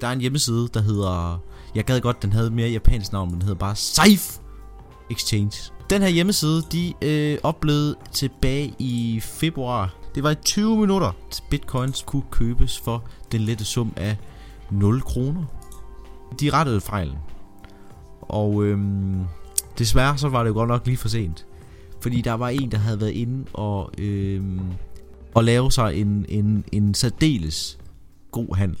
Der er en hjemmeside, der hedder... Jeg gad godt, den havde mere japansk navn, men den hedder bare Safe Exchange. Den her hjemmeside, de øh, oplevede tilbage i februar. Det var i 20 minutter, at bitcoins kunne købes for den lette sum af 0 kroner. De rettede fejlen. Og øhm, desværre så var det jo godt nok lige for sent. Fordi der var en, der havde været inde og, øhm, og lave sig en, en, en særdeles god handel.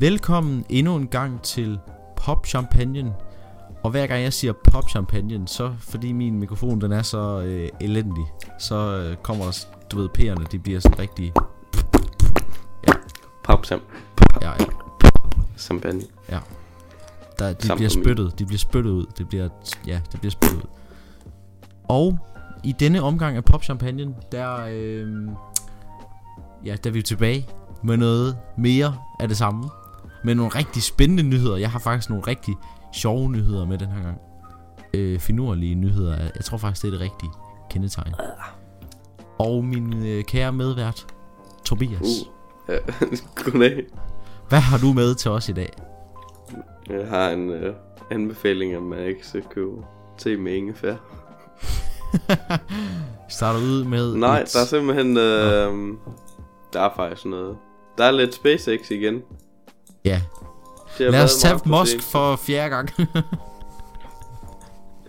Velkommen endnu en gang til Pop Champagne. Og hver gang jeg siger Pop Champagne, så fordi min mikrofon den er så øh, elendig, så øh, kommer der, du ved, p'erne, de bliver sådan rigtig... Pop sam. Ja, ja, Champagne. ja. Der, de Sammen bliver spyttet, de bliver spyttet ud. Det bliver, ja, det bliver spyttet ud. Og i denne omgang af Pop Champagne, der, øh, ja, der er vi tilbage med noget mere af det samme. Med nogle rigtig spændende nyheder. Jeg har faktisk nogle rigtig sjove nyheder med den her gang. Øh, finurlige nyheder. Jeg tror faktisk, det er det rigtige kendetegn. Og min øh, kære medvært, Tobias. Uh. Ja, Goddag. Hvad har du med til os i dag? Jeg har en uh, anbefaling, at man ikke skal købe te med ingefær. Starter ud med Nej, et- der er simpelthen... Uh, der er faktisk noget. Der er lidt SpaceX igen. Ja, Det lad os tage Mosk for fjerde gang.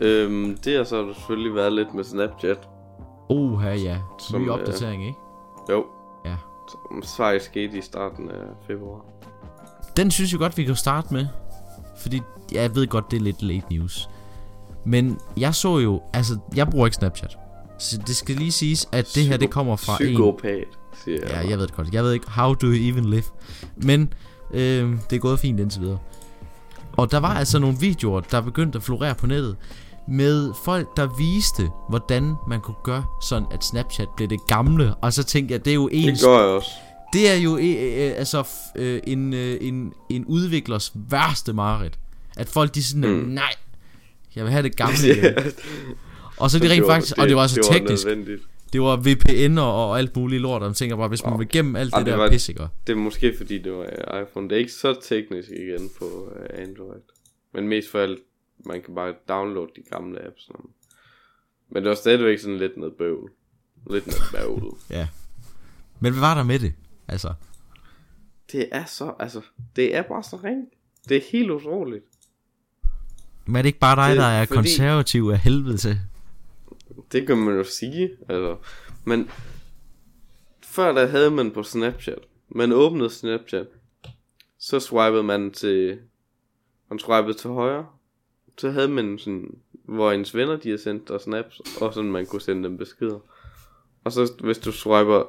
Øhm, det har så selvfølgelig været lidt med Snapchat. Oha, ja. Som, Ny øh, opdatering, ikke? Jo. Ja. Som faktisk skete i starten af februar. Den synes jeg godt, vi kan starte med. Fordi jeg ved godt, det er lidt late news. Men jeg så jo, altså, jeg bruger ikke Snapchat. Så det skal lige siges, at det her, det kommer fra en... Psykopat, siger jeg. Ja, jeg ved det godt. Jeg ved ikke, how do you even live? Men øh, det er gået fint indtil videre. Og der var altså nogle videoer, der begyndte at florere på nettet, med folk, der viste, hvordan man kunne gøre sådan, at Snapchat blev det gamle. Og så tænkte jeg, det er jo en Det gør jeg også. det er jo øh, øh, altså f- øh, en, øh, en, en udviklers værste mareridt. At folk de sådan, mm. Nej, jeg vil have det gamle igen. Og så er de rent faktisk, og det var så det teknisk, nødvendigt. Det var VPN og, og alt muligt lort, og man tænker bare, hvis man Nå. vil gennem alt Ej, det det der var- pis, ikke? Det er måske fordi det var øh, iPhone. Det er ikke så teknisk igen på uh, Android. Men mest for alt, man kan bare downloade de gamle apps. Men det var stadigvæk sådan lidt noget bøvl. Lidt noget bøvl. Ja. Men hvad var der med det? Altså, det er så, altså, det er bare så ring. Det er helt utroligt. men er det ikke bare dig, Det er der er fordi- konservativ af helvede til? Det kan man jo sige, altså. Men før der havde man på Snapchat. Man åbnede Snapchat. Så swipede man til... Man swipede til højre. Så havde man sådan... Hvor ens venner de har sendt dig snaps. Og sådan man kunne sende dem beskeder. Og så hvis du swiper...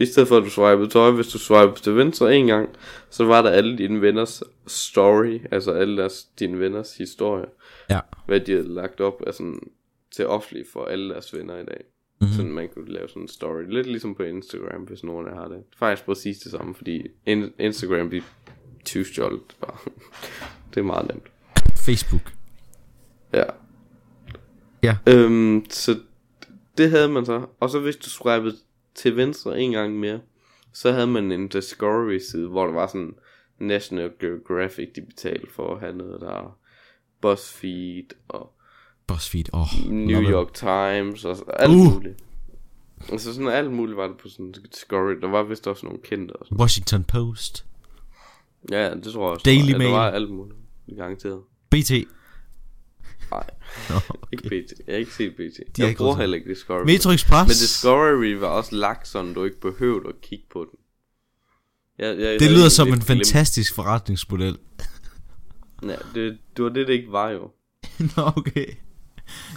I stedet for at du swipede til højre, hvis du swipede til venstre en gang, så var der alle dine venners story, altså alle deres, dine venners historie Ja. hvad de havde lagt op af sådan, til offentligt for alle deres venner i dag. Mhm. Mm. Sådan man kunne lave sådan en story. Lidt ligesom på Instagram, hvis nogen har det. Faktisk præcis det samme, fordi in- Instagram bliver tyvstjålet bare. det er meget nemt. Facebook. Ja. Ja. Øhm, så det havde man så. Og så hvis du swipede til venstre en gang mere, så havde man en Discovery side, hvor der var sådan National Geographic, de betalte for at have noget der BuzzFeed og BuzzFeed, åh. Oh, New York Times og alt Uh. muligt. Altså sådan alt muligt var det på sådan Discovery. Der var vist også nogle kendte og sådan. Washington Post. Ja, det tror jeg også. Daily var, Mail. Ja, der var alt muligt. Garanteret. BT. Nej, Nå, ikke BT. Jeg har ikke set BT. De jeg bruger heller ikke Discovery. Metro Express. Men Discovery var også lagt sådan, du ikke behøvede at kigge på den. Jeg, jeg det lyder som en glemt- fantastisk forretningsmodel. Ja, det, det var det, det ikke var jo. Nå, okay.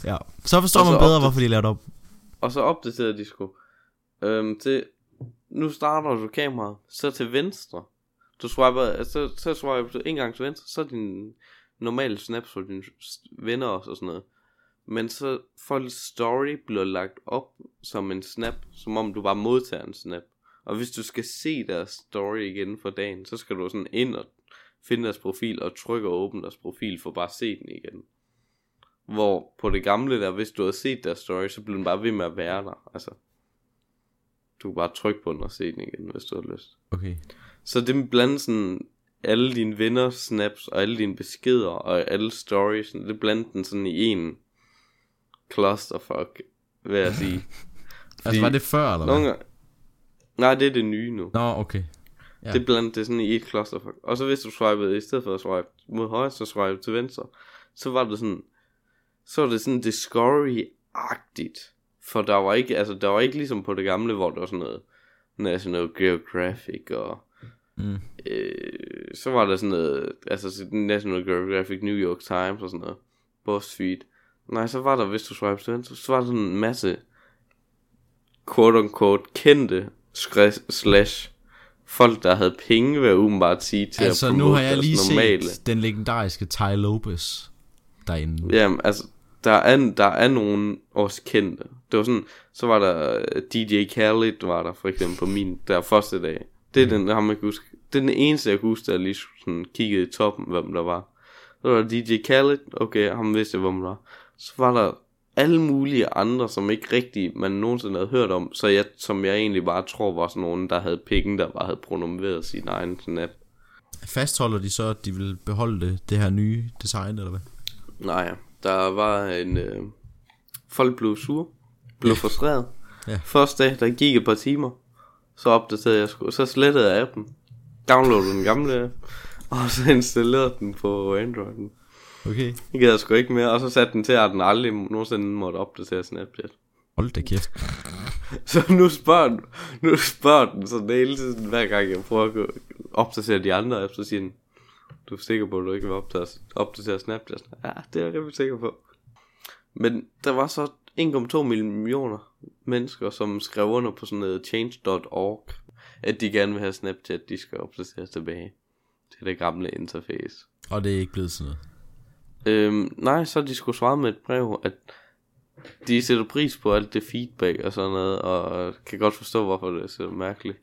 Ja, så forstår så man bedre, hvorfor de lavede det op. Og så opdaterede de sgu. Øhm, til, nu starter du kameraet, så til venstre. Du swiper, så, så swiper du en gang til venstre, så er din normale snaps for dine venner og sådan noget. Men så folks story bliver lagt op som en snap, som om du bare modtager en snap. Og hvis du skal se deres story igen for dagen, så skal du sådan ind og finde deres profil og trykke og åbne deres profil for bare at se den igen. Hvor på det gamle der, hvis du havde set deres story, så blev den bare ved med at være der. Altså, du kan bare trykke på den og se den igen, hvis du har lyst. Okay. Så det blandt sådan alle dine venner snaps og alle dine beskeder og alle stories, det blandt den sådan i en clusterfuck, vil jeg sige. Altså, var det før, eller Nogle hvad? gange- Nej, det er det nye nu. Nå, okay. Ja. Det blandt det sådan i et clusterfuck. Og så hvis du swipede, i stedet for at swipe mod højre, så swipe til venstre, så var det sådan, så var det sådan Discovery-agtigt. For der var ikke, altså der var ikke ligesom på det gamle, hvor der var sådan noget National Geographic og Mm. øh, så var der sådan noget, altså National Geographic, New York Times og sådan noget, BuzzFeed. Nej, så var der, hvis du swipe til venstre, så var der sådan en masse quote-unquote kendte skre- slash folk, der havde penge, vil jeg umiddelbart sige, til Altså, at nu har jeg lige normale. set den legendariske Ty Lopez derinde. Jamen, altså, der er, der er nogen også kendte. Det var sådan, så var der øh, DJ Khaled, var der for eksempel på min, der første dag. Det er den, ham jeg kan huske. Det er den eneste, jeg kan huske, der lige sådan kiggede i toppen, hvem der var. Så var der DJ Khaled, okay, ham vidste jeg, hvem der var. Så var der alle mulige andre, som ikke rigtig man nogensinde havde hørt om, så jeg, som jeg egentlig bare tror var sådan nogen, der havde penge, der bare havde promoveret sin egen snap. Fastholder de så, at de vil beholde det, det her nye design, eller hvad? Nej, der var en... Øh, folk blev sure, blev frustreret. Ja. Første dag, der gik et par timer, så opdaterede jeg sgu, så slettede jeg appen, downloadede den gamle og så installerede den på Androiden. Okay. Det gad jeg sgu ikke mere, og så satte den til, at den aldrig nogensinde måtte opdatere Snapchat. Hold da kæft. Så nu spørger den, nu spørger den sådan hele tiden, hver gang jeg prøver at opdatere de andre apps, så siger den, du er sikker på, at du ikke vil opdatere, opdatere Snapchat? Ja, det er jeg rimelig sikker på. Men der var så 1,2 millioner mennesker, som skrev under på sådan noget change.org, at de gerne vil have Snapchat, de skal opdateres tilbage til det gamle interface. Og det er ikke blevet sådan noget. Øhm, nej, så de skulle svare med et brev, at de sætter pris på alt det feedback og sådan noget, og kan godt forstå, hvorfor det er så mærkeligt.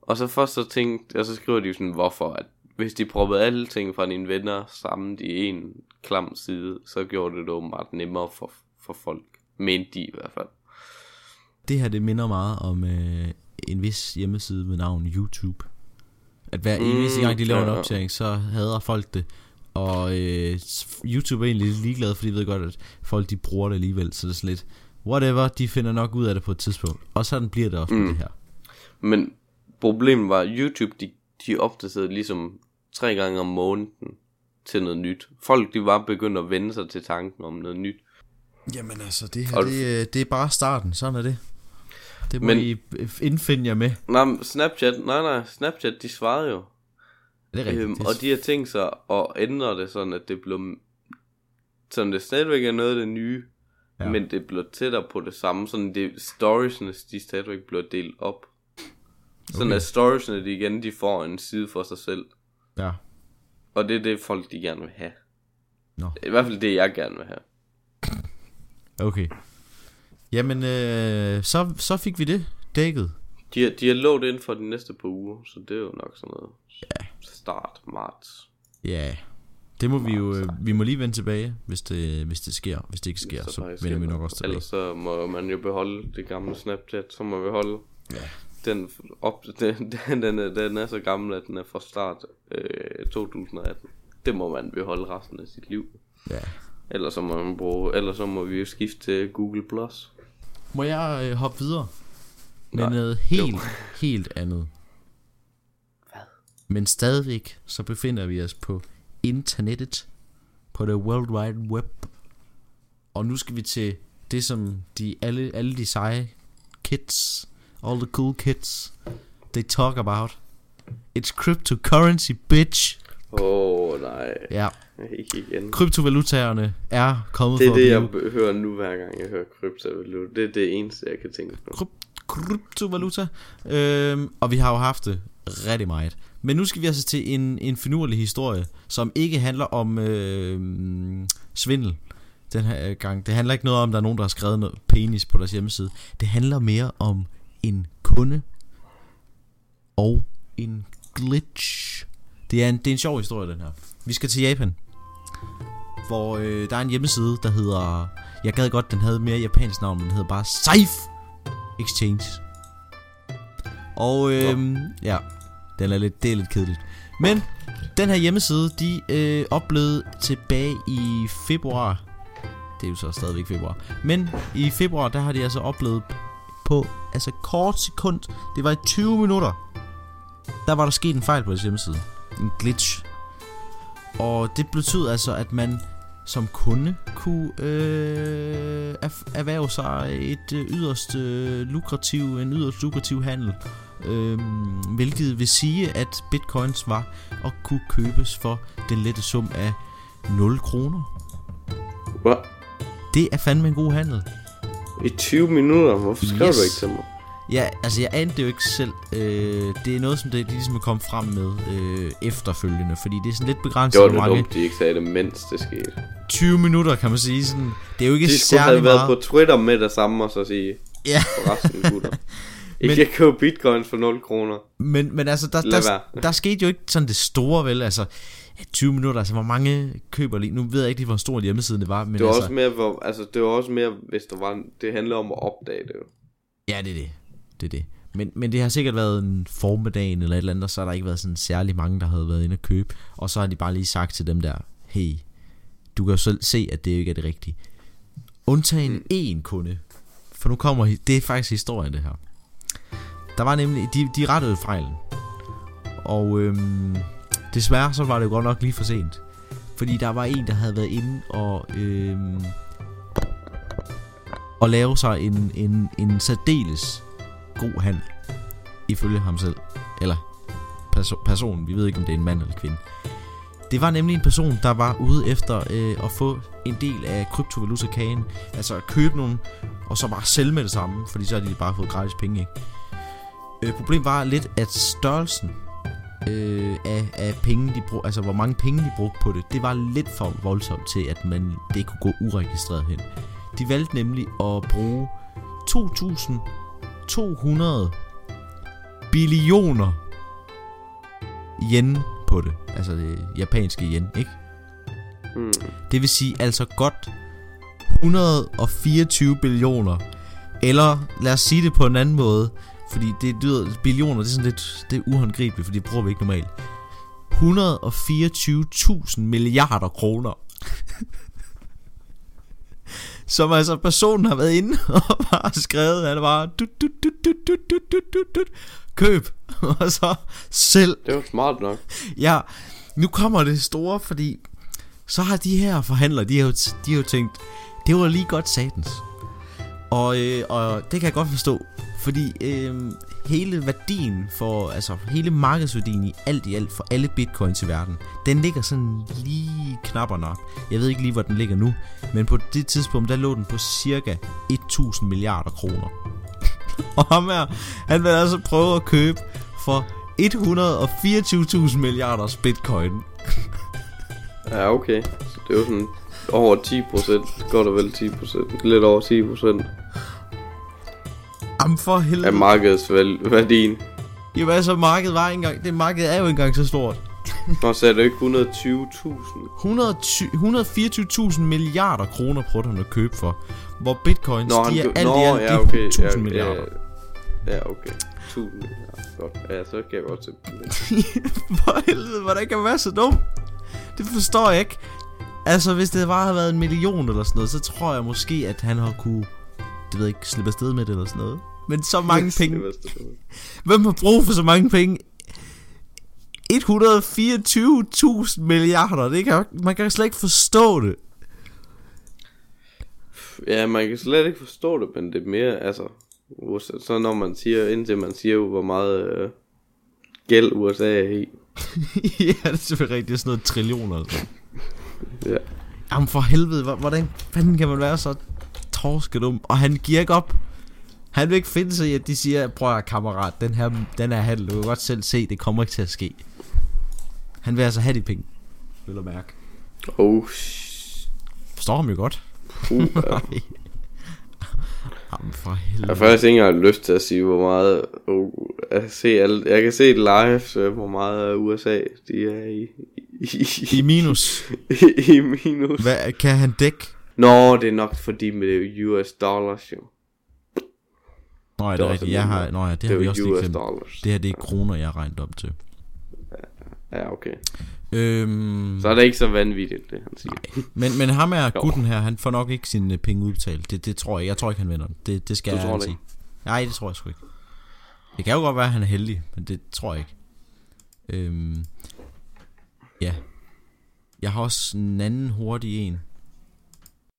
Og så først så tænkte, og så skriver de jo sådan, hvorfor, at hvis de proppede alle ting fra dine venner sammen i en klam side, så gjorde det det åbenbart nemmere for, for folk. Mente de i hvert fald. Det her, det minder meget om øh, en vis hjemmeside med navn YouTube. At hver Mm, eneste gang, de laver en ja. opdatering, så hader folk det. Og øh, YouTube er egentlig lidt ligeglad, fordi de ved godt, at folk de bruger det alligevel. Så det er sådan lidt, whatever, de finder nok ud af det på et tidspunkt. Og sådan bliver det også mm. med det her. Men problemet var, at YouTube, de, de opdaterede ligesom tre gange om måneden til noget nyt. Folk, de var begyndt at vende sig til tanken om noget nyt. Jamen altså, det her, Og- det, øh, det er bare starten. Sådan er det. Det må Men-. I indfinde jer med. Nej, Snapchat, nej nej, Snapchat, de svarede jo. Det er rigtigt. Øhm, det, og de har tænkt sig at ændre det sådan, at det bliver... Sådan det stadigvæk er noget af det nye, ja. men det bliver tættere på det samme. Sådan det, storiesne, de stadigvæk bliver delt op. Sådan Okay. at storiesne, de igen, de får en side for sig selv. Ja. Og det er det, folk de gerne vil have. Nå. I hvert fald det, jeg gerne vil have. Okay. Jamen, øh, så, så fik vi det dækket. De, har- de har lovet ind for de næste par uger, så det er jo nok sådan noget ja. start marts. Ja. Det må vi jo, øh, vi må lige vende tilbage, hvis det, hvis det sker. Hvis det ikke sker, så, så vender vi nok også tilbage. Ellers så må man jo beholde det gamle Snapchat, så må vi holde Ja. Den, op, den, den, den, er, den er så gammel, at den er fra start øh, 2018. Det må man beholde resten af sit liv. Ja. Ellers så må man bruge, ellers så må vi jo skifte til Google+. Plus. Må jeg øh, hoppe videre? Med Nej. noget helt, helt andet. Hvad? Men stadigvæk, så befinder vi os på internettet. På det World Wide Web. Og nu skal vi til det, som de alle, alle de seje kids, all the cool kids, they talk about. It's cryptocurrency, bitch. Åh oh, nej, Ja, ikke igen. kryptovalutaerne er kommet Det er for det, at jeg blive. be- hører nu hver gang jeg hører kryptovaluta. Det er det eneste, jeg kan tænke på. Kryp- kryptovaluta. Øhm, og vi har jo haft det rigtig meget. Men nu skal vi altså til en, en finurlig historie, som ikke handler om øh, svindel. den her gang. Det handler ikke noget om, at der er nogen, der har skrevet noget penis på deres hjemmeside. Det handler mere om en kunde og en glitch. Det er en, det er en sjov historie, den her. Vi skal til Japan. Hvor øh, der er en hjemmeside, der hedder... Jeg gad godt, den havde mere japansk navn, men den hedder bare Safe Exchange. Og øh, ja, den er lidt, det er lidt kedeligt. Men den her hjemmeside, de øh, oplevede tilbage i februar. Det er jo så stadigvæk februar. Men i februar, der har de altså oplevet på altså kort sekund. Det var i 20 minutter. Der var der sket en fejl på deres hjemmeside. En glitch. Og det betød altså, at man som kunde kunne øh, erhverve sig et øh, yderst øh, lukrativ, en yderst lukrativ handel. Øh, hvilket vil sige, at bitcoins var og kunne købes for den lette sum af 0 kroner. Hvad? Det er fandme en god handel. I 20 minutter? Hvorfor skrev Yes. du ikke til mig? Ja, altså jeg anede det jo ikke selv. Øh, det er noget, som det ligesom er kommet frem med øh, efterfølgende, fordi det er sådan lidt Det begrænset, var hvor da mange... dumt, de ikke sagde det, mens det skete. 20 minutter, kan man sige. Sådan, det er jo ikke De skulle særlig have været meget. på Twitter med det samme og så sige, Ja, forresten gutter. I kan købe bitcoins for 0 kroner. men, men altså, der, Lad der, være. der skete jo ikke sådan det store, vel? Altså, 20 minutter, altså hvor mange køber lige... Nu ved jeg ikke lige, hvor stor hjemmesiden det var, men Det var altså... også mere, hvor, altså det var også mere, hvis der var, det handler om at opdage det jo. Ja, det er det. Det er det. Men, men det har sikkert været en formiddagen eller et eller andet, og så har der ikke været sådan særlig mange, der havde været inde og købe. Og så har de bare lige sagt til dem der, hey, du kan jo selv se, at det ikke er det rigtige. Undtagen mm. én kunde. For nu kommer, det er faktisk historien det her. Der var nemlig, de, de rettede fejlen. Og øhm, desværre så var det jo godt nok lige for sent. Fordi der var en, der havde været inde og, øhm, og lave sig en, en, en særdeles god handel. Ifølge ham selv. Eller perso- personen. Vi ved ikke, om det er en mand eller kvinde. Det var nemlig en person, der var ude efter øh, at få en del af kryptovaluta-kagen. Altså at købe nogle, og så bare sælge med det samme. Fordi så har de bare fået gratis penge, ikke? Øh, problemet var lidt, at størrelsen øh, af, af penge, de brug, altså hvor mange penge de brugte på det, det var lidt for voldsomt til, at man det kunne gå uregistreret hen. De valgte nemlig at bruge 2.200 billioner yen på det. Altså det japanske yen, ikke? Hmm. Det vil sige altså godt 124 billioner. Eller lad os sige det på en anden måde. Fordi det lyder, billioner, det er sådan lidt det er uhåndgribeligt, for det bruger vi ikke normalt. 124.000 milliarder kroner. Som altså personen har været inde og bare skrevet, at det var dut, dut, dut, dut, dut, dut, dut, dut, dut. køb, og så selv Det var smart nok. Ja, nu kommer det store, fordi så har de her forhandlere, de har jo, de har jo tænkt, det var lige godt satans. Og, øh, og det kan jeg godt forstå, fordi øh, hele værdien for, altså hele markedsværdien i alt i alt for alle bitcoins i verden, den ligger sådan lige knapperne op. nok. Jeg ved ikke lige, hvor den ligger nu, men på det tidspunkt, der lå den på cirka 1000 milliarder kroner. og ham her, han vil altså prøve at købe for 124.000 milliarder bitcoin. Ja, okay. Så det er jo sådan over 10 procent. Godt og vel 10 procent. Lidt over 10 procent Jamen for af helvede. markedsværdien. Jamen altså, markedet var engang, det marked er jo engang så stort. Nå, så er det ikke 120.000. 120 124.000 milliarder kroner prøvede han at købe for. Hvor bitcoins, Nå, de er han, alt i alt, ja, okay. 1000 ja, milliarder. Ja, ja, okay. 1000 milliarder. Godt. Ja, så kan jeg godt det. For helvede, hvordan kan man være så dum? Det forstår jeg ikke. Altså, hvis det bare havde været en million eller sådan noget, så tror jeg måske, at han har kunne, det ved jeg ikke, slippe afsted med det eller sådan noget. Men så mange penge. Hvem har brug for så mange penge? 124.000 milliarder. Det kan, man kan slet ikke forstå det. Ja, man kan slet ikke forstå det, men det er mere, altså, USA, så når man siger, indtil man siger jo, hvor meget øh, gæld USA er i. ja, det er selvfølgelig rigtigt. Det er sådan noget trillioner sådan Ja. Jamen for helvede, hvor- hvordan fanden kan man være så torskedum? Og han giver ikke op. Han vil ikke finde sig i, at de siger, prøv at kammerat, den her, den her handel, du kan godt selv se, det kommer ikke til at ske. Han vil altså have de penge. Vil du mærke. Oh, Forstår ham jo godt. Puh, ja. Jamen for Jeg helvede. har faktisk ikke engang lyst til at sige, hvor meget... Uh, jeg, se alt, jeg kan se det live, så hvor meget USA de er i, i, I minus. i, i minus. Hvad, kan han dække? Nå, det er nok fordi med det US dollars, jo. Nå, ja, det er rigtigt. Jeg har, nå ja, det Det har er vi også lige US glemt. dollars. Det her, det er kroner, jeg har regnet op til. Ja, okay. Øhm, Så er det ikke så vanvittigt, det han siger. men, men ham er gutten her, han får nok ikke sine penge udbetalt. Det, det tror jeg. Jeg tror ikke, han vinder. Det, det skal Du jeg tror det sige. Nej, det tror jeg sgu ikke. Det kan jo godt være, at han er heldig, men det tror jeg ikke. Øhm, ja. Jeg har også en anden hurtig en.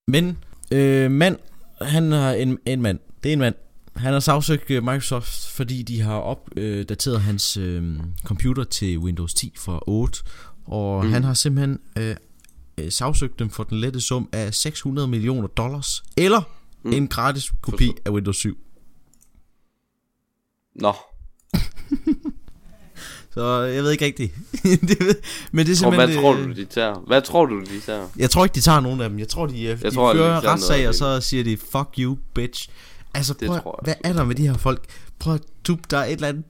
Men, øh, mand, han har en, en mand. Det er en mand. Han har sagsøgt øh, Microsoft, fordi de har opdateret hans øh, computer til Windows 10 for 8. Og mm. han har simpelthen øh, øh, sagsøgt dem for den lette sum af 600 millioner dollars. Eller mm. en gratis kopi Forstå. af Windows 7. Nå, Så jeg ved ikke rigtigt. det men det er og simpelthen... hvad tror øh, du, de tager? Hvad tror du, de tager? Jeg tror ikke, de tager nogen af dem. Jeg tror, de, jeg de tror, de fører noget retssag, og så siger de, fuck you, bitch. Altså, Det prøv, tror jeg hvad er der med de her folk? Prøv at dup, der er et eller andet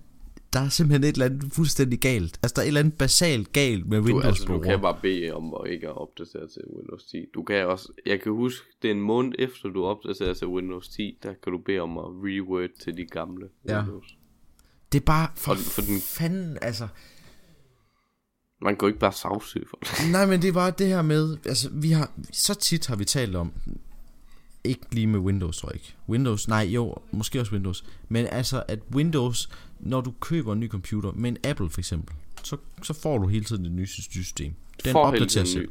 der er simpelthen et eller andet fuldstændig galt. Altså, der er et eller andet basalt galt med Du, Windows altså, du kan bare bede om at ikke at opdatere til Windows 10. Du kan også, jeg kan huske, det er en måned efter du opdaterer til Windows 10, der kan du bede om at reword til de gamle Ja. Windows. Det er bare for, Og for den- fanden, altså. Man kan jo ikke bare sagsøge for det. Nej, men det er bare det her med, altså, vi har, så tit har vi talt om, ikke lige med Windows, tror jeg ikke. Windows, nej, jo, måske også Windows. Men altså, at Windows, når du køber en ny computer, med en Apple for eksempel, så, så får du hele tiden det nyeste system. Den opdaterer sig.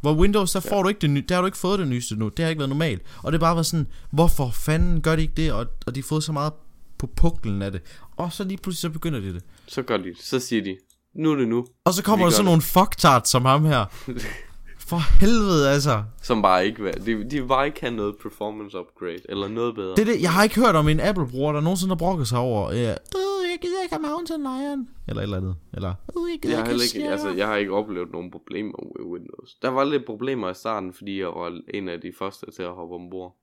Hvor Windows, der får du ikke det nye, der har du ikke fået det nyeste nu. Det har ikke været normalt. Og det har bare været sådan, hvorfor fanden gør de ikke det? Og, og de har fået så meget på puklen af det. Og så lige pludselig så begynder de det. Så gør de, så siger de, nu er det nu. Og så kommer Vi der sådan det. nogle fucktards som ham her. For helvede altså. Som bare ikke vil, de, de bare ikke have noget performance upgrade, eller noget bedre. Det er det, jeg har ikke hørt om en Apple-bruger, der nogensinde har brokket sig over, ja, øh, jeg gider ikke have Mountain Lion, eller et eller andet, eller, øh, jeg gider Jeg ikke, Casio." altså, jeg har ikke oplevet nogen problemer med Windows. Der var lidt problemer i starten, fordi jeg var en af de første til at hoppe ombord.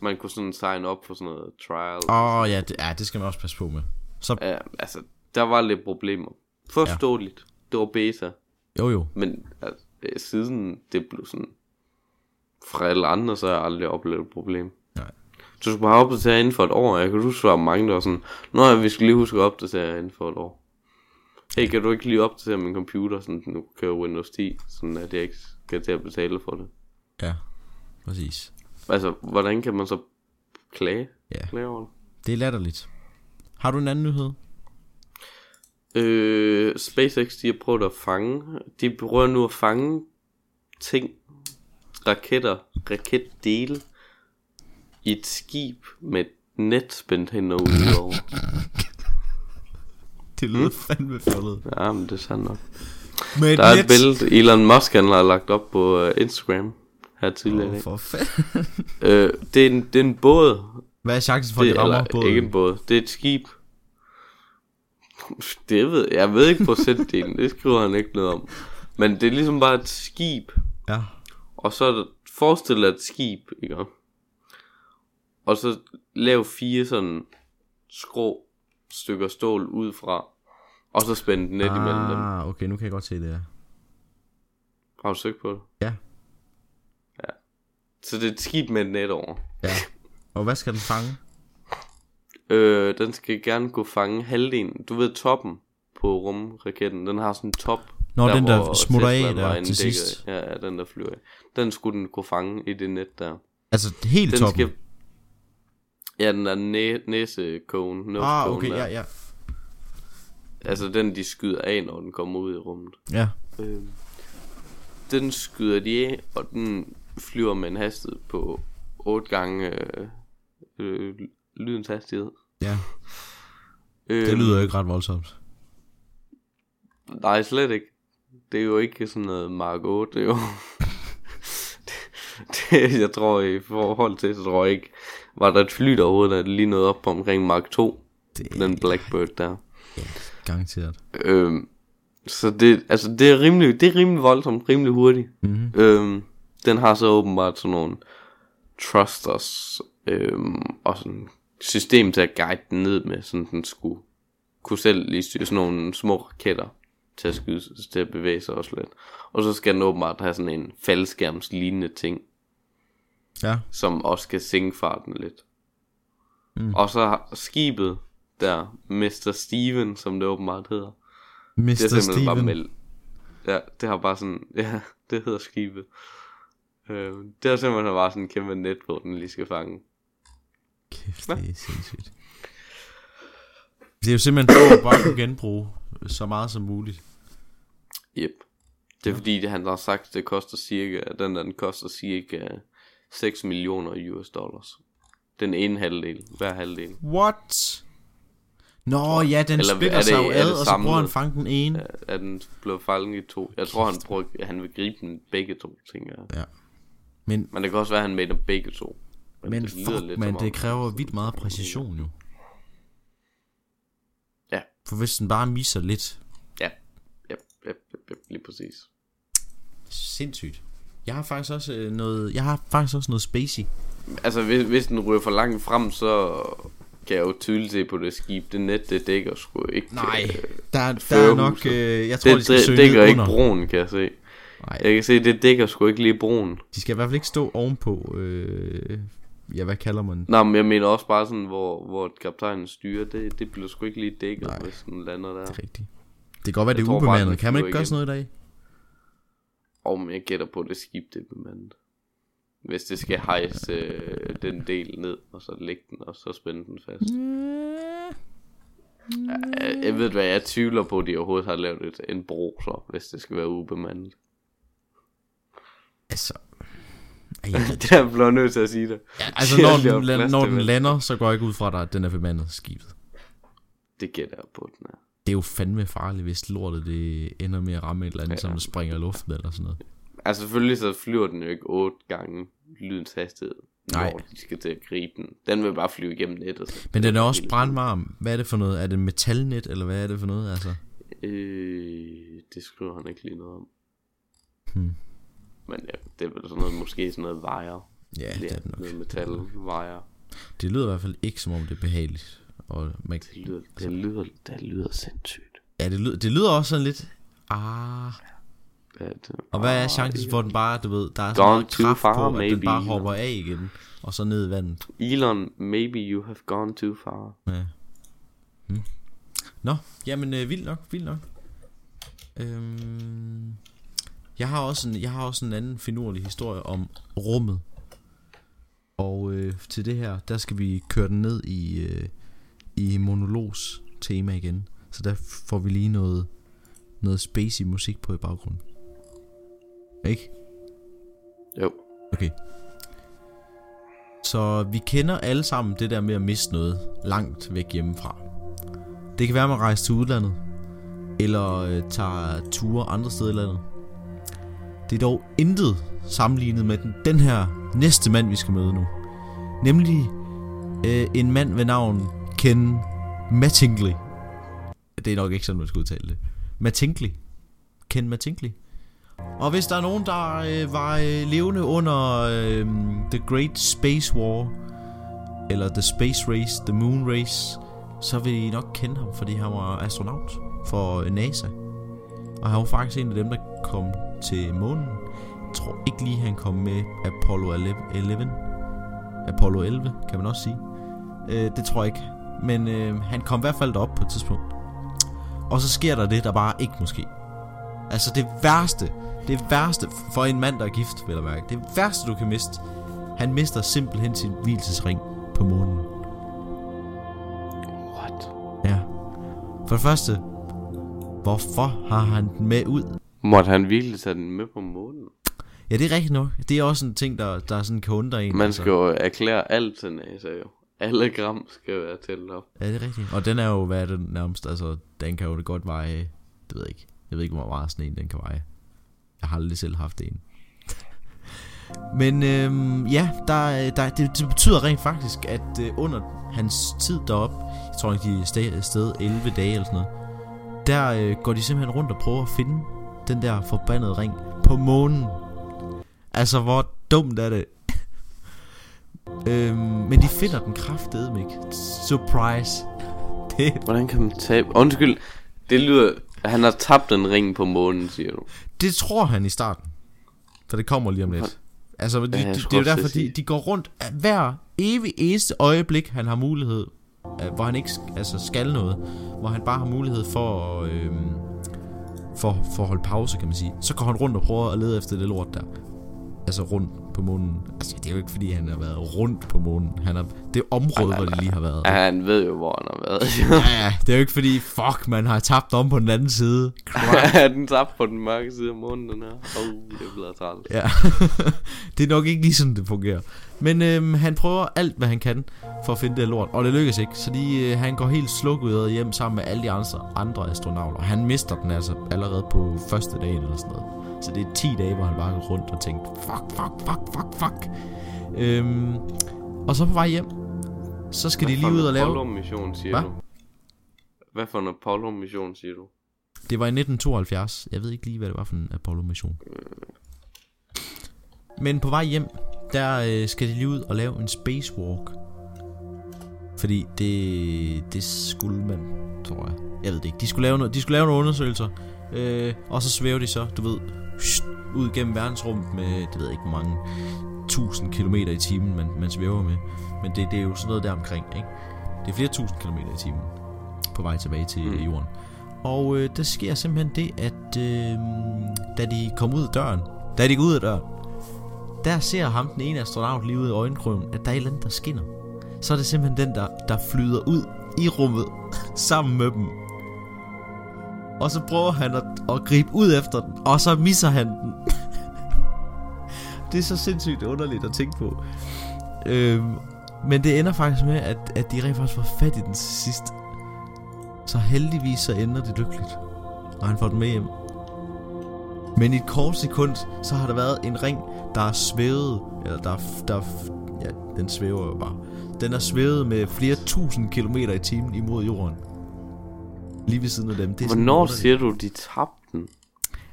Man kunne sådan sign op for sådan noget trial. Åh, oh, ja, det, ja, det skal man også passe på med. Så, Ja, altså, der var lidt problemer. Forståeligt. Ja. Det var beta. jo jo, Men altså, siden det blev sådan... Fra alle andre, så har jeg aldrig oplevet et problem. Nej. Du skal bare opdatere inden for et år. Jeg kan huske, var mange, der var sådan... Nå ja, vi skal lige huske at opdatere inden for et år. Hey, kan du ikke lige opdatere min computer, sådan den nu kører Windows 10, sådan at jeg ikke skal til at betale for det? ja, præcis. Altså, hvordan kan man så klage? Ja. klage over det? Det er latterligt. Har du en anden nyhed? Øh, SpaceX, de har prøvet at fange, de prøver nu at fange ting, raketter, raketdele, i et skib med et net spændt hen og udover. Det lyder fandme fjollet. Ja, men det er sandt nok. Med Der er et billede, Elon Musk han har lagt op på uh, Instagram her tidligere dag. for fanden. Øh, det, er en, det er en båd. Hvad er chancen for, at Det, de rammer eller, båden? ikke en båd. Det er et skib. Det ved jeg. ved ikke procentdelen. det skriver han ikke noget om. Men det er ligesom bare et skib. Ja. Og så er der, forestil dig et skib, ikke? Og så lav fire sådan skrå stykker stål ud fra. Og så spænde et net ah. imellem dem. Ah, okay, nu kan jeg godt se det her. Har du søgt på det? Ja. Så det er et skib med et net over. Ja. Og hvad skal den fange? Øh, den skal gerne kunne fange halvdelen. Du ved toppen på rumraketten. Den har sådan en top. Nå, den der smutter af der til sidst. Ja, ja, den der flyver af. Den skulle den kunne fange i det net der. Altså helt Den toppen? skal... Ja, den der næ- næsekogen. Ah, okay, der. ja, ja. Altså den, de skyder af, når den kommer ud i rummet. Ja, Øh, den skyder de af, og den flyver med en hastighed på 8 gange øh, øh, lydens hastighed. ja. Øh, Det lyder ikke ret voldsomt. Nej, slet ikke. Det er jo ikke sådan noget Mark 8, det er jo... det, jeg tror i forhold til, så tror jeg ikke, var der et fly derude, der lige nåede op på omkring Mark 2, Det den Blackbird der. garanteret. Øhm, så det, altså det er rimelig, det er rimelig voldsomt, rimelig hurtigt. Mhm. Øhm, den har så åbenbart sådan nogle thrusters øhm, og sådan system til at guide den ned med, sådan den skulle kunne selv lige styre sådan nogle små raketter til at skyde, til at bevæge sig også lidt. Og så skal den åbenbart have sådan en faldskærmslignende ting, Ja. som også skal sænke farten lidt. Mm. Og så har skibet der, Mr. Steven, som det åbenbart hedder. Mr. Det er Steven. bare meldt. Ja, det har bare sådan, ja, det hedder skibet. Øh, det har simpelthen bare sådan en kæmpe net på, den lige skal fange. Kæft, det er sindssygt. Det er jo simpelthen for at bare kunne genbruge så meget som muligt. Yep. Det er fordi, det, han har sagt, det koster cirka, den der, den koster cirka 6 millioner US dollars. Den ene halvdel, hver halvdel. What? Nå ja, den Eller splitter er det- sig jo er ad, og så bruger han fange den ene. Er den blevet faldet i to? Jeg tror, han, prøver, han vil gribe dem begge to, tænker jeg. Ja. Men, Men det kan også være, at han med dem begge to. men det lyder fuck, lidt man, det kræver vildt meget præcision jo. Ja, For hvis den bare misser lidt, ja, ja, ja, ja lige præcis. sindssygt. Jeg har faktisk også øh, noget, jeg har faktisk også noget spacey. Altså, hvis, hvis den ryger for langt frem, så kan jeg jo tydeligt se på det skib. Det net, det dækker sgu ikke. Nej, øh, der, der er nok, øh, jeg tror, det, de skal det søge dækker ikke broen, kan jeg se. Nej, Jeg kan se, det dækker sgu ikke lige broen. de skal i hvert fald ikke stå ovenpå, øh, ja, hvad kalder man Nå, men jeg mener også bare sådan, hvor, hvor kaptajnen styrer, det, det bliver sgu ikke lige dækket, Nej. Nej. hvis den lander der. det rigtigt? Det kan godt være, det er bare, ubemandet. Kan man ikke gøre sådan noget i dag? Og men jeg gætter på, det skib, det er bemandet. Hvis det skal hejse øh, den del ned, og så lægge den, og så spænde den fast. Jeg, jeg ved hvad, jeg tvivler på, at de overhovedet har lavet et, en bro, så, hvis det skal være ubemandet. Altså, jeg, det er jeg blevet nødt til at sige det. altså Det er når den, la- når den lander, så går jeg ikke ud fra, dig, at den er bemandet skibet. Det gætter jeg på, den er. Det er jo fandme farligt, hvis lortet det ender med at ramme et eller andet, ja. Ja. som springer i luften eller sådan noget. Altså selvfølgelig så flyver den jo ikke otte gange lydens hastighed, Nej. når de skal til at gribe den. Den vil bare flyve igennem nettet. Så. Men den er også brandvarm. Hvad er det for noget? Er det metalnet, eller hvad er det for noget? Altså, Øh, det skriver han ikke lige noget om. Hmm. Men ja, det er sådan noget, måske sådan noget wire. ja, det er det nok. Noget metal wire. Det lyder i hvert fald ikke, som om det er behageligt. Og man, Det lyder, det lyder, det lyder sindssygt. ja, det lyder, det lyder også sådan lidt... Ah, Ja, det, og hvad er Ah, chancen for, at den bare, du ved, der er så Gone meget too kraft far, på, at den maybe, bare hopper af igen, og så ned i vandet. Elon, maybe you have gone too far. Ja. Hmm. Nå, jamen øh, vildt nok, vildt nok. Øhm, jeg har også en, jeg har også en anden finurlig historie om rummet. Og øh, til det her, der skal vi køre den ned i øh, i monologs tema igen. Så der får vi lige noget noget spacey musik på i baggrunden. Ikke? Jo. Okay. Så vi kender alle sammen det der med at miste noget langt væk hjemmefra. Det kan være, at man rejser til udlandet, eller øh, tager ture andre steder i landet. Det er dog intet sammenlignet med den, den her næste mand, vi skal møde nu. Nemlig øh, en mand ved navn Ken Mattingly. Det er nok ikke sådan, man skal udtale det. Mattingly. Ken Mattingly. Og hvis der er nogen, der øh, var øh, levende under øh, The Great Space War, eller The Space Race, The Moon Race, så vil I nok kende ham, fordi han var astronaut for øh, NASA. Og han var faktisk en af dem, der kom til månen. Jeg tror ikke lige, han kom med Apollo 11. Apollo 11, kan man også sige. Øh, det tror jeg ikke. Men øh, han kom i hvert fald derop på et tidspunkt. Og så sker der det, der bare ikke måske. Altså det værste, det værste for en mand, der er gift, vil jeg mærke. Det værste, du kan miste. Han mister simpelthen sin hvilesesring på månen. What? Ja. For det første, hvorfor har han den med ud? Måtte han virkelig tage den med på månen? Ja, det er rigtigt nok. Det er også en ting, der, der sådan kan undre en. Man skal jo erklære alt til NASA jo. Alle gram skal være tællet op. Ja, det er rigtigt. Og den er jo, hvad er det nærmest, altså, den kan jo godt veje, det ved jeg ikke. Jeg ved ikke, hvor meget sådan en den kan veje. Jeg har aldrig selv haft en. Men øhm, ja, der, der, det, det betyder rent faktisk, at øh, under hans tid deroppe, jeg tror ikke, de er sted, sted 11 dage eller sådan noget, der øh, går de simpelthen rundt og prøver at finde den der forbandede ring på månen. Altså, hvor dumt er det? Øhm, men de finder den kraftedeme ikke. Surprise. Det, Hvordan kan man tabe? Undskyld, det lyder... Han har tabt en ring på månen, siger du. det tror han i starten. For det kommer lige om lidt. Altså, de, Ja, de, det er jo derfor, de, de går rundt hver evig eneste øjeblik, han har mulighed, hvor han ikke altså, skal noget, hvor han bare har mulighed for at, øh, for, for at holde pause, kan man sige. Så går han rundt og prøver at lede efter det lort der. Altså rundt på månen. Altså, det er jo ikke fordi, han har været rundt på månen. Han har, det er området, hvor de lige har været. Ja, han ved jo, hvor han har været. Ja, ja, det er jo ikke fordi, fuck, man har tabt om på den anden side. Ja, den tabte på den mørke side af månen, den her. Oh, det bliver træls. Ja, det er nok ikke lige sådan, det fungerer. Men øhm, han prøver alt, hvad han kan for at finde det lort, og det lykkes ikke. Så de, øh, han går helt slukket hjem sammen med alle de andre, andre astronauter. Han mister den altså allerede på første dagen eller sådan noget. Så det er 10 dage, hvor han bare går rundt og tænkt, fuck, fuck, fuck, fuck, fuck. Øhm, og så på vej hjem, så skal de lige ud og lave... Apollo-mission, siger Hva? du? Hvad for en Apollo-mission, siger du? Det var i 1972. Jeg ved ikke lige, hvad det var for en Apollo-mission. Men på vej hjem, der øh, skal de lige ud og lave en spacewalk. Fordi det, det skulle man, tror jeg. Jeg ved det ikke. De skulle lave, noget, de skulle lave nogle undersøgelser. Øh, og så svæver de så, du ved, ud gennem verdensrummet med, det ved jeg ikke, hvor mange tusind kilometer i timen, man, man svæver med. Men det, det er jo sådan noget der omkring, ikke? Det er flere tusind kilometer i timen på vej tilbage til Mm. mm. jorden. Og øh, der sker simpelthen det, at øh, da de kom ud af døren, da de går ud af døren, der ser ham den ene astronaut lige ud i øjenkrogen, at der er et eller andet, der skinner. Så er det simpelthen den, der, der flyder ud i rummet sammen med dem. Og så prøver han at, at gribe ud efter den, og så misser han den. det er så sindssygt underligt at tænke på. Øhm, men det ender faktisk med, at, at de rent faktisk får fat i den til sidst. Så heldigvis så ender det lykkeligt. Og han får den med hjem. Men i et kort sekund, så har der været en ring, der er svævet. Eller der, der, ja, den svæver jo bare. Den er svævet med flere tusind kilometer i timen imod jorden. Lige ved siden af dem. Det er Hvornår siger du, de tabte den?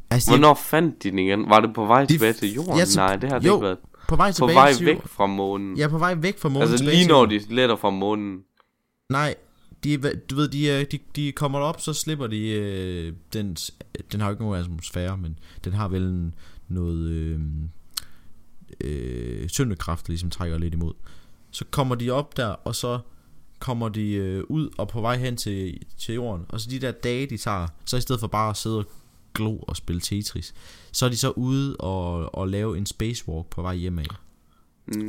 Altså, Hvornår fandt de den igen? Var det på vej De- tilbage til jorden? Ja, så- Nej, det har det jo, ikke været. På vej På tilbage vej til væk fra månen. Ja, på vej væk fra månen. altså lige når de letter fra månen. Nej, de, du ved, de, de, de kommer op, så slipper de øh, den, den har jo ikke nogen atmosfære, men den har vel en, noget øh, øh, tyngdekraft, der ligesom trækker lidt imod. Så kommer de op der, og så kommer de øh, ud og på vej hen til, til jorden. Og så de der dage, de tager, så i stedet for bare at sidde og glo og spille Tetris, så er de så ude og, og lave en spacewalk på vej hjemad.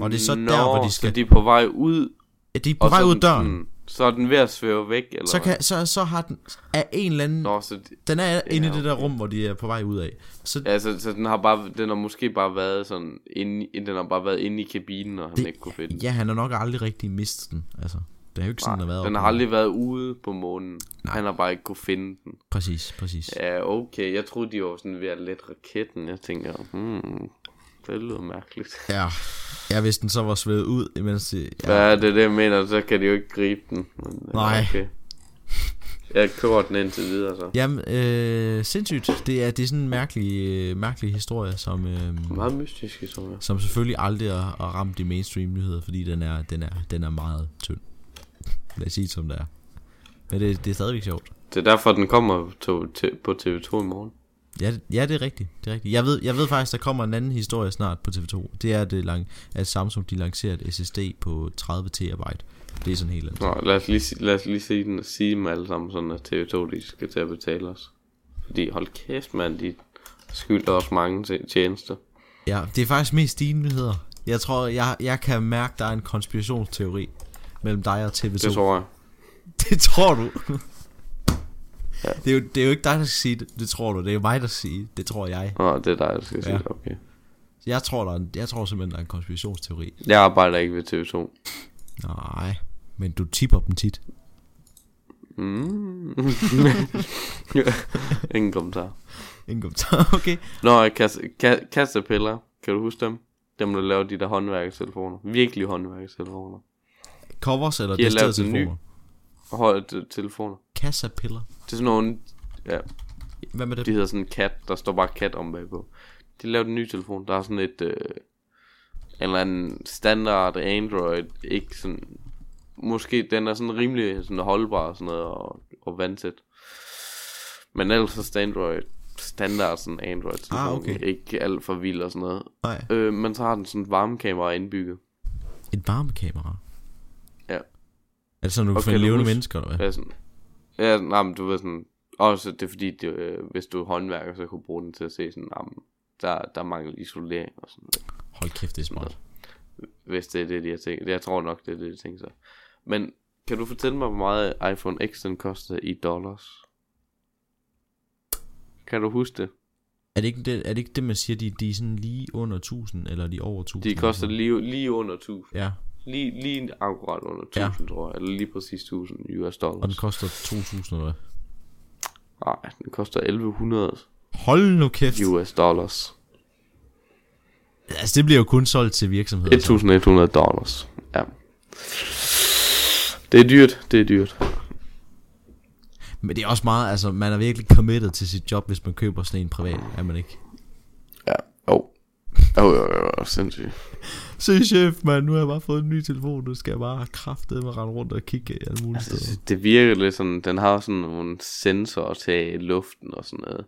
Og det er så Nå, der, hvor de Så skal- de er på vej ud. Ja, de er på og vej så ud er af døren. sådan- Så er den ved at svæve væk, eller Så, kan, så, så har den af en eller anden Nå, så, de- Den er inde i det der rum, hvor de er på vej ud af. Så ja, så, så den har bare, den har måske bare været sådan, inde, den har bare været inde i kabinen, og han Det- ikke kunne finde den. ja, han har nok aldrig rigtig mistet den. Altså, det er jo ikke sådan, Nej, der har været. den har aldrig været ude på månen. Nej. Han har bare ikke kunne finde den. Præcis, præcis. Ja, okay. Jeg troede, de var sådan ved at lette raketten. Jeg tænker, hmm, det lyder mærkeligt. Ja. ja, hvis den så var svedet ud, imens det... Ja, Ja, det er det, jeg mener. Så kan de jo ikke gribe den. Men, Nej. Okay. Jeg kører den indtil videre, så. Jamen, øh, sindssygt. Det er, det er sådan en mærkelig, øh, mærkelig historie, som, øh, Meget mystisk historie. som selvfølgelig aldrig har, har ramt de mainstream nyheder, fordi den er, den er, den er meget tynd. Lad os sige det, som det er. Men det, det er stadigvæk sjovt. Det er derfor, den kommer to, til, på TV2 i morgen. Ja, det- ja, det er rigtigt. Det er rigtigt. Jeg ved, jeg ved faktisk, der kommer en anden historie snart på TV2. Det er, det lang, at Samsung de lancerer et SSD på 30 terabyte. Det er sådan helt andet. Nå, lad os lige, lad os lige sige, den, sige dem alle sammen, sådan at TV2 de skal til at betale os. Fordi hold kæft, mand, de skylder os mange tjenester. Ja, det er faktisk mest dine nyheder. Jeg tror, jeg, jeg kan mærke, der er en konspirationsteori mellem dig og TV2. Det tror jeg. det tror du. Ja. det, er jo, det er jo ikke dig, der skal sige det. Det tror du. Det er jo mig, der skal sige det. Tror jeg. Nå, det er dig, der skal sige Ja. det. Okay. Jeg tror, der er en, jeg tror simpelthen, der er en konspirationsteori. Jeg arbejder ikke ved TV2. Nej, men du tipper dem tit. Mm. Ingen kommentar. Ingen kommentar. okay. Nå, kassepiller. Kan du huske dem? Dem, der laver de der håndværketelefoner. Virkelig håndværketelefoner. Covers eller De har lavet en ny. telefoner? Telefoner. Kassapiller. Det er sådan nogle... Ja, Hvad med det? de hedder sådan en kat. Der står bare kat om bagpå. De lavede en ny telefon. Der er sådan et... Øh, eller anden standard Android, ikke sådan, måske den er sådan rimelig sådan holdbar og sådan noget, og, og vandtæt. Men ellers så Android standard sådan Android telefon, Ah, okay. ikke alt for vild og sådan noget. Nej. Øh, men så har den sådan et varmekamera indbygget. Et varmekamera. Er det sådan, du kan Og finde levende huske- mennesker, eller hvad? Ja, sådan, ja, nej, men du ved sådan, også det er fordi, det, øh, hvis du er håndværker, så kunne bruge den til at se sådan, jamen, der, der mangler isolering og sådan noget. Hold kæft, det er smart. Hvis det er det, de har tænkt. Jeg tror nok, det er det, de tænker sig. Men kan du fortælle mig, hvor meget iPhone X den koster i dollars? Kan du huske det? Er det ikke det, er det, ikke det man siger, de, de er sådan lige under 1000, eller de er over 1000? De koster lige, lige under 1000. Ja, Lige, lige akkurat under 1000, ja. tror jeg. Eller lige præcis 1000 US og den dollars. koster 2000, eller hvad? Nej, den koster 1100 Hold nu kæft. US dollars. Altså, det bliver jo kun solgt til virksomheder. så. 1100 dollars. Ja. Det er dyrt, det er dyrt. Men det er også meget, altså, man er virkelig committed til sit job, hvis man køber sådan en privat, er man ikke? Oh, oh, oh, sindssygt. Se chef, man, nu har jeg bare fået en ny telefon, nu skal jeg bare kraftedeme med rende rundt og kigge i alle mulige steder. Altså, det virker lidt sådan, den har sådan nogle sensorer til luften og sådan noget.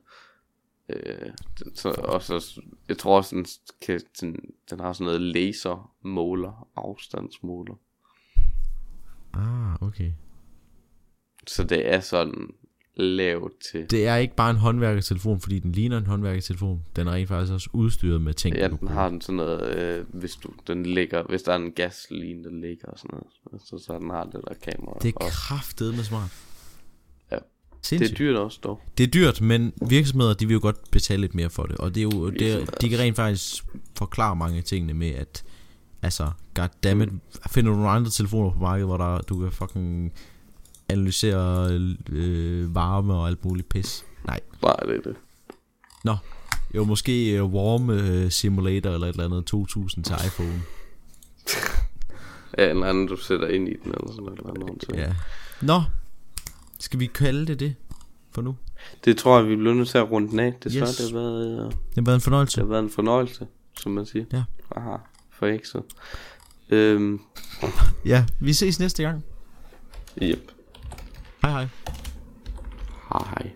Øh, den- så, og så, jeg tror også, den, kan, den, den har sådan noget lasermåler, afstandsmåler. Ah, okay. Så det er sådan lavt til. Det er ikke bare en håndværkertelefon, fordi den ligner en håndværkertelefon. Den er rent faktisk også udstyret med ting. Ja, den har den sådan noget, øh, hvis du, den ligger, hvis der er en gasline, der ligger og sådan noget, så, så den har det der kamera. Det er og, kraftedeme smart. Ja. Sindssygt. det er dyrt også dog. Det er dyrt, men virksomheder, de vil jo godt betale lidt mere for det. Og det er jo, det er, de kan rent faktisk forklare mange af tingene med, at altså, goddammit, finder du nogle andre telefoner på markedet, hvor der, du kan fucking analysere øh, varme og alt muligt pis. Nej. Nej, det er det. Nå, jo måske uh, Warm uh, Simulator eller et eller andet 2000 til iPhone. Ja, en anden, du sætter ind i den, eller sådan noget. Eller til. Ja. Nå, skal vi kalde det det for nu? Det tror jeg, vi bliver nødt til at runde den af. Det, yes. det, har været, øh, Det har været en fornøjelse. det har været en fornøjelse, som man siger. Ja. Aha, for ikke så. Øhm, Ja, vi ses næste gang. yep. Hej hej. Hej.